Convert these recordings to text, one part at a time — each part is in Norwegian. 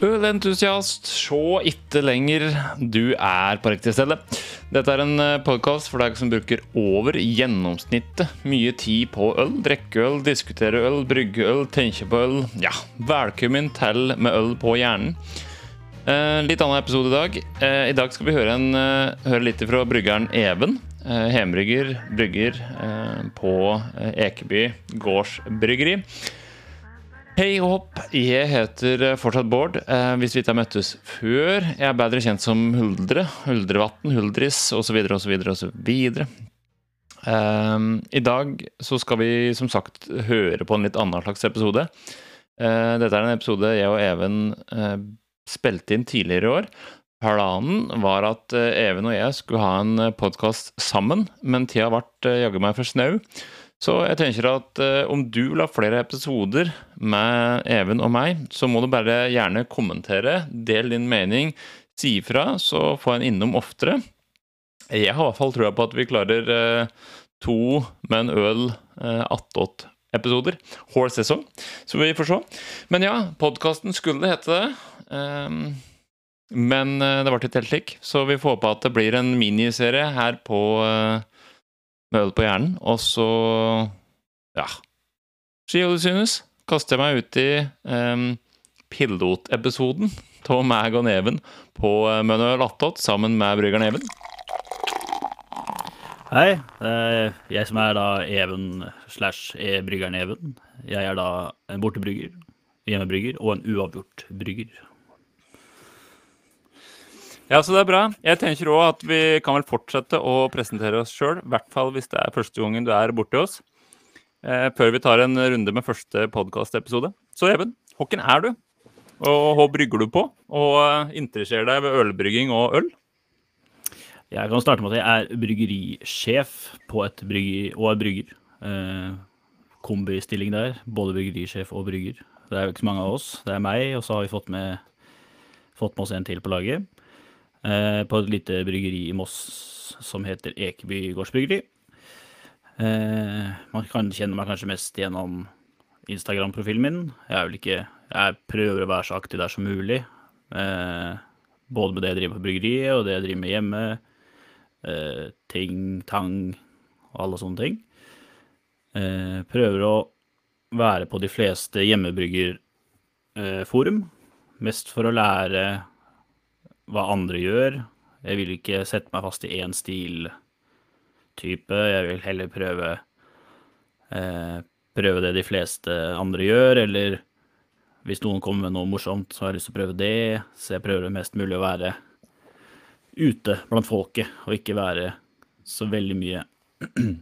Ølentusiast, se ikke lenger. Du er på riktig sted. Dette er en podkast for deg som bruker over gjennomsnittet mye tid på øl. Drikke øl, diskutere øl, brygge øl, tenke på øl. Ja, velkommen til Med øl på hjernen. Eh, litt annen episode i dag. Eh, I dag skal vi høre, en, eh, høre litt fra bryggeren Even. Eh, Hjembrygger, brygger eh, på eh, Ekeby gårdsbryggeri. Hei og hopp, jeg heter eh, fortsatt Bård. Eh, hvis vi ikke har møttes før. Jeg er bedre kjent som Huldre, Huldrevatn, Huldris osv. osv. osv. I dag så skal vi som sagt høre på en litt annen slags episode. Eh, dette er en episode jeg og Even eh, spilte inn tidligere i år. Planen var at eh, Even og jeg skulle ha en podkast sammen, men tida ble eh, jaggu meg for snau. Så jeg tenker at eh, om du vil ha flere episoder med Even og meg, så må du bare gjerne kommentere, del din mening, si ifra, så får en innom oftere. Jeg har i hvert fall trua på at vi klarer eh, to med en øl eh, attåt episoder. Whole sesong. Så vi får se. Men ja, podkasten skulle hete det. Um, men eh, det ble ikke helt slik, så vi får håpe at det blir en miniserie her på eh, med på hjernen, og så ja. Hva du synes. Kaster jeg meg ut i um, pilotepisoden av meg og Neven på uh, Mønøl Attåt sammen med bryggeren Neven. Hei, er jeg som er da Even slash e-bryggeren Even. Jeg er da en bortebrygger, hjemmebrygger og en uavgjort brygger. Ja, så det er bra. Jeg tenker òg at vi kan vel fortsette å presentere oss sjøl, i hvert fall hvis det er første gangen du er borti oss, eh, før vi tar en runde med første podkastepisode. Så Even, hvem er du? Og hva brygger du på? Og eh, interesserer deg ved ølbrygging og øl? Jeg kan starte med at jeg er bryggerisjef på et brygger og er brygger. Eh, kombistilling der. Både bryggerisjef og brygger. Det er jo ikke så mange av oss. Det er meg, og så har vi fått med, fått med oss en til på laget. Eh, på et lite bryggeri i Moss som heter Ekeby gårdsbryggeri. Eh, man kan kjenne meg kanskje mest gjennom Instagram-profilen min. Jeg ikke Jeg prøver å være så aktiv der som mulig. Eh, både med det jeg driver på bryggeriet, og det jeg driver med hjemme. Eh, ting, tang og alle sånne ting. Eh, prøver å være på de fleste hjemmebryggerforum. Mest for å lære hva andre gjør. Jeg vil ikke sette meg fast i én stiltype. Jeg vil heller prøve eh, prøve det de fleste andre gjør, eller hvis noen kommer med noe morsomt, så har jeg lyst til å prøve det. Så jeg prøver mest mulig å være ute blant folket, og ikke være så veldig mye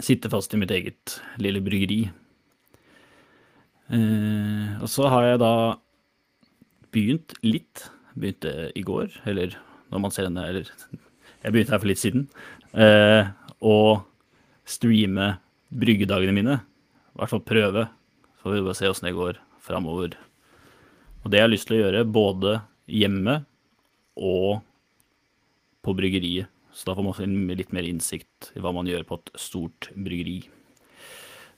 Sitte fast i mitt eget lille bryggeri. Eh, og så har jeg da begynt litt begynte i går, eller når man ser henne, eller jeg begynte her for litt siden, eh, å streame bryggedagene mine. I hvert fall prøve. Så får vi bare se åssen det går framover. Og det jeg har lyst til å gjøre, både hjemme og på bryggeriet. Så da får man litt mer innsikt i hva man gjør på et stort bryggeri.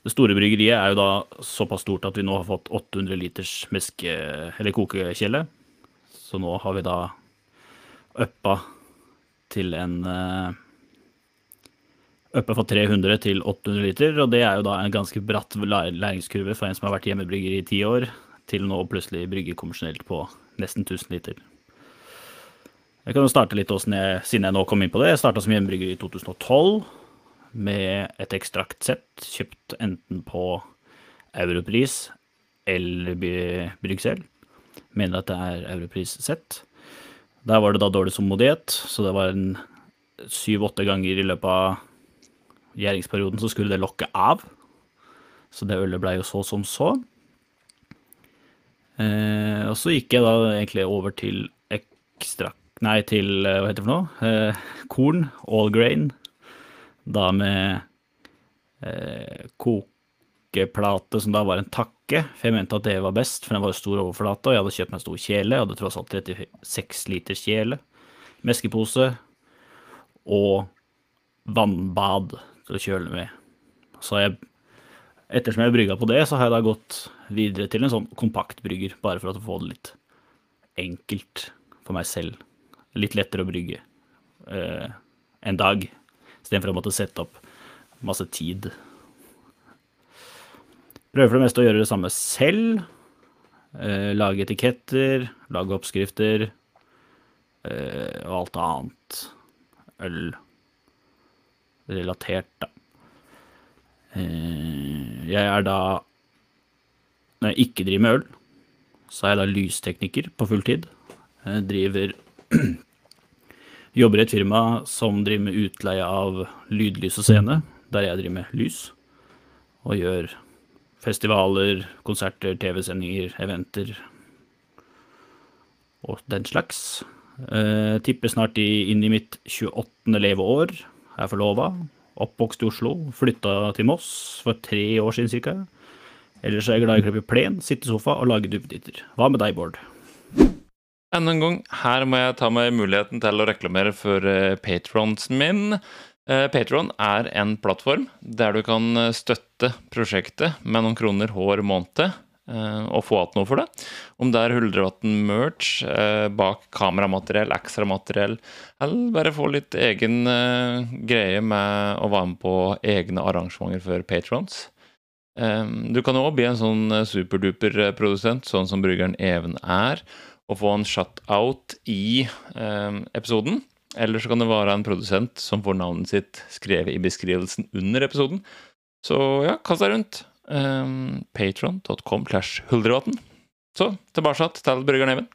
Det store bryggeriet er jo da såpass stort at vi nå har fått 800 liters meske- eller kokekjele. Så nå har vi da uppa til en uh, Uppa fra 300 til 800 liter, og det er jo da en ganske bratt læringskurve for en som har vært hjemmebrygger i ti år, til nå plutselig brygge konvensjonelt på nesten 1000 liter. Jeg kan jo starte litt også siden jeg nå kom inn på det. Jeg starta som hjemmebrygger i 2012 med et ekstraktsett kjøpt enten på Europris eller Bryggsel mener at det er europris-sett. Der var det da dårlig tålmodighet, så det var en syv-åtte ganger i løpet av regjeringsperioden så skulle det lokke av. Så det ølet blei jo så som så. Eh, og så gikk jeg da egentlig over til ekstra Nei, til hva heter det for noe? Eh, korn, all grain. Da med eh, kokeplate som da var en takk pakke, for jeg mente at det var best, for den var jo stor overflate, og jeg hadde kjøpt meg en stor kjele. Jeg hadde tross alt 36 liter kjele, meskepose og vannbad til å kjøle med. Så jeg, ettersom jeg brygga på det, så har jeg da gått videre til en sånn kompaktbrygger, bare for å få det litt enkelt for meg selv. Litt lettere å brygge eh, en dag, istedenfor å måtte sette opp masse tid. Prøver for det meste å gjøre det samme selv. Eh, lage etiketter, lage oppskrifter eh, og alt annet øl-relatert, da. Eh, jeg er da Når jeg ikke driver med øl, så er jeg da lystekniker på fulltid. Jeg driver Jobber i et firma som driver med utleie av lydlys og scene, der jeg driver med lys. Og gjør festivaler, konserter, TV-sendinger, eventer og den slags. Eh, tipper snart inn i mitt 28. leveår. Er forlova. Oppvokst i Oslo. Flytta til Moss for tre år siden ca. Ellers er jeg glad i å klippe plen, sitte i sofa og lage duppeditter. Hva med deg, Bård? Enda en gang, her må jeg ta meg muligheten til å reklamere for uh, patronsen min. Uh, Patron er en plattform der du kan eh, støtte prosjektet med noen kroner hver måned. Uh, og få igjen noe for det. Om det er Huldrevatn merch uh, bak kameramateriell, ekstramateriell, eller bare få litt egen greie med å være med på egne arrangementer for patrons. du kan òg bli en sånn superduper produsent, sånn som bryggeren Even er og få en shutout i eh, episoden. Eller så kan det være en produsent som får navnet sitt skrevet i beskrivelsen under episoden. Så ja, kast deg rundt. Um, Patron.com slash Huldrevatn. Så tilbake til Brygger Even.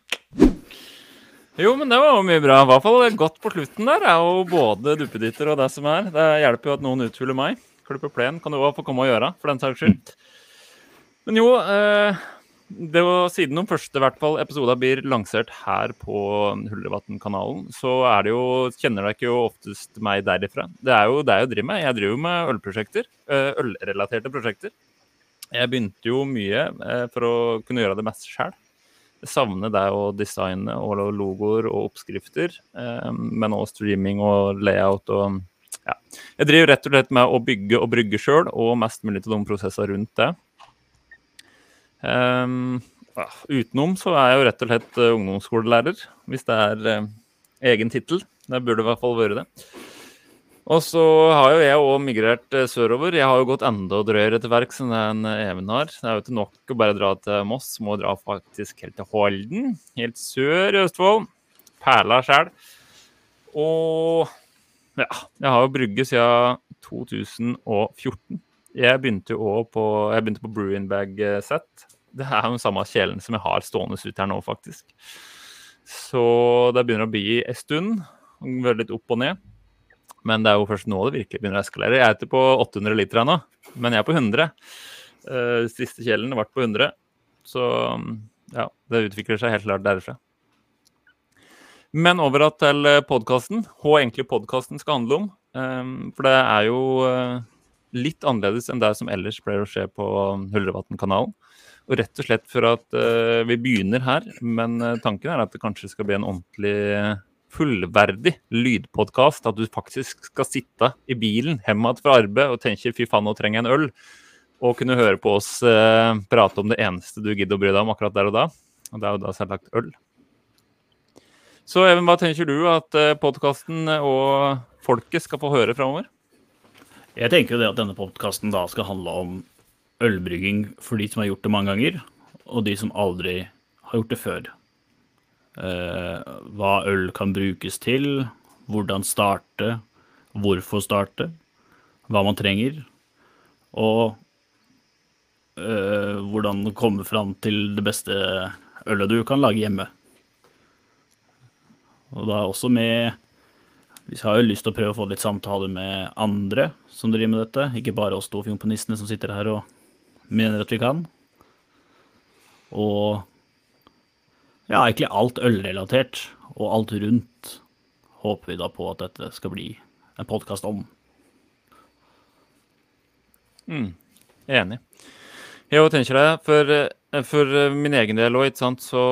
Jo, men det var jo mye bra. I hvert fall godt på slutten der er jo både duppeditter og det som er. Det hjelper jo at noen uthuler meg. Klippe plen kan du òg få komme og gjøre, for den saks skyld. Men jo, eh, det var, siden de første hvert fall, episoder blir lansert her på Huldrevatn-kanalen, så er det jo, kjenner dere jo oftest meg derifra. Det er jo det jeg driver med. Jeg driver med ølprosjekter. Eh, ølrelaterte prosjekter. Jeg begynte jo mye eh, for å kunne gjøre det mest sjøl. Savner det å designe og logoer og oppskrifter, eh, men også streaming og layout og ja. Jeg driver rett og slett med å bygge og brygge sjøl, og mest mulig til de prosesser rundt det. Um, utenom så er jeg jo rett og slett uh, ungdomsskolelærer, hvis det er uh, egen tittel. Det burde i hvert fall være det. Og så har jo jeg òg migrert uh, sørover. Jeg har jo gått enda drøyere til verks enn en Even har. Det er jo ikke nok å bare dra til Moss, må dra faktisk helt til Holden. Helt sør i Østfold. Perla sjæl. Og ja, jeg har jo brygget siden 2014. Jeg begynte jo òg på, jeg begynte på Brewingbag-sett. Det er jo den samme kjelen som jeg har stående ute her nå, faktisk. Så det begynner å bli en stund. Være litt opp og ned. Men det er jo først nå det virkelig begynner å eskalere. Jeg er ikke på 800 liter ennå, men jeg er på 100. Uh, siste kjelen ble på 100. Så ja, det utvikler seg helt klart derfra. Men over til podkasten. Hva egentlig podkasten skal handle om. Um, for det er jo uh, litt annerledes enn det som ellers pleier å skje på Huldrevatn-kanalen. Og rett og slett for at uh, vi begynner her, men uh, tanken er at det kanskje skal bli en ordentlig fullverdig lydpodkast. At du faktisk skal sitte i bilen hjemme fra arbeid og tenke 'fy faen, nå trenger jeg en øl'. Og kunne høre på oss uh, prate om det eneste du gidder å bry deg om akkurat der og da. Og det er jo da selvsagt øl. Så Even, hva tenker du at podkasten og folket skal få høre framover? Jeg tenker jo det at denne podkasten da skal handle om ølbrygging for de som har gjort det mange ganger, og de som aldri har gjort det før. Eh, hva øl kan brukes til, hvordan starte, hvorfor starte, hva man trenger, og eh, hvordan komme fram til det beste ølet du kan lage hjemme. Og da også med vi har jo lyst til å prøve å få litt samtaler med andre som driver med dette. Ikke bare oss to fjompanistene som sitter her og mener at vi kan. Og ja, egentlig alt ølrelatert og alt rundt håper vi da på at dette skal bli en podkast om. Mm, enig. Jeg tenker det. For, for min egen del òg, så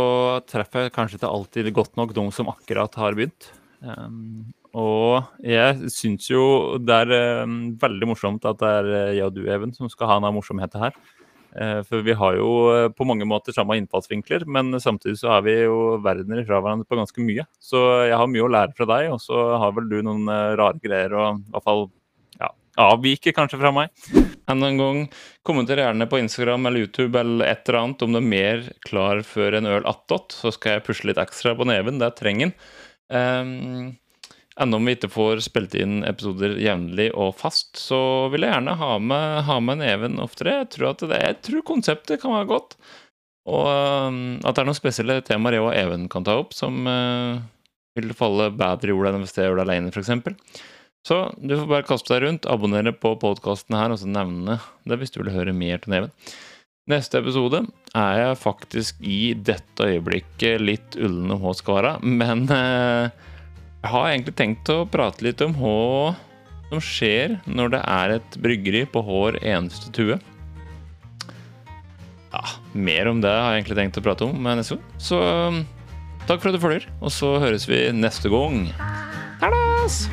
treffer jeg kanskje ikke alltid godt nok de som akkurat har begynt. Um, og jeg syns jo det er um, veldig morsomt at det er uh, jeg og du, Even, som skal ha denne morsomheten her. Uh, For vi har jo uh, på mange måter samme innfallsvinkler, men samtidig så er vi jo verdener fra hverandre på ganske mye. Så jeg har mye å lære fra deg, og så har vel du noen uh, rare greier og i hvert fall ja, avviker kanskje fra meg. Enda en gang, kommenter gjerne på Instagram eller YouTube eller et eller annet om du er mer klar før en øl attåt, så skal jeg pusle litt ekstra på neven. Det trenger en. Um, Enda om vi ikke får spilt inn episoder jevnlig og fast, så vil jeg gjerne ha med, ha med en oftere. Jeg tror, det, jeg tror konseptet kan være godt. Og um, at det er noen spesielle temaer jeg og Even kan ta opp, som uh, vil falle bedre i jorda enn hvis jeg gjør det alene, f.eks. Så du får bare kaste deg rundt, abonnere på podkasten her, og så nevne det hvis du vil høre mer til Neven. Neste episode er jeg faktisk i dette øyeblikket litt ullen om hva skal være, men uh, jeg har egentlig tenkt å prate litt om hva som skjer når det er et bryggeri på hver eneste tue. Ja, mer om det har jeg egentlig tenkt å prate om neste gang. Så um, takk for at du følger, og så høres vi neste gang. Tadas!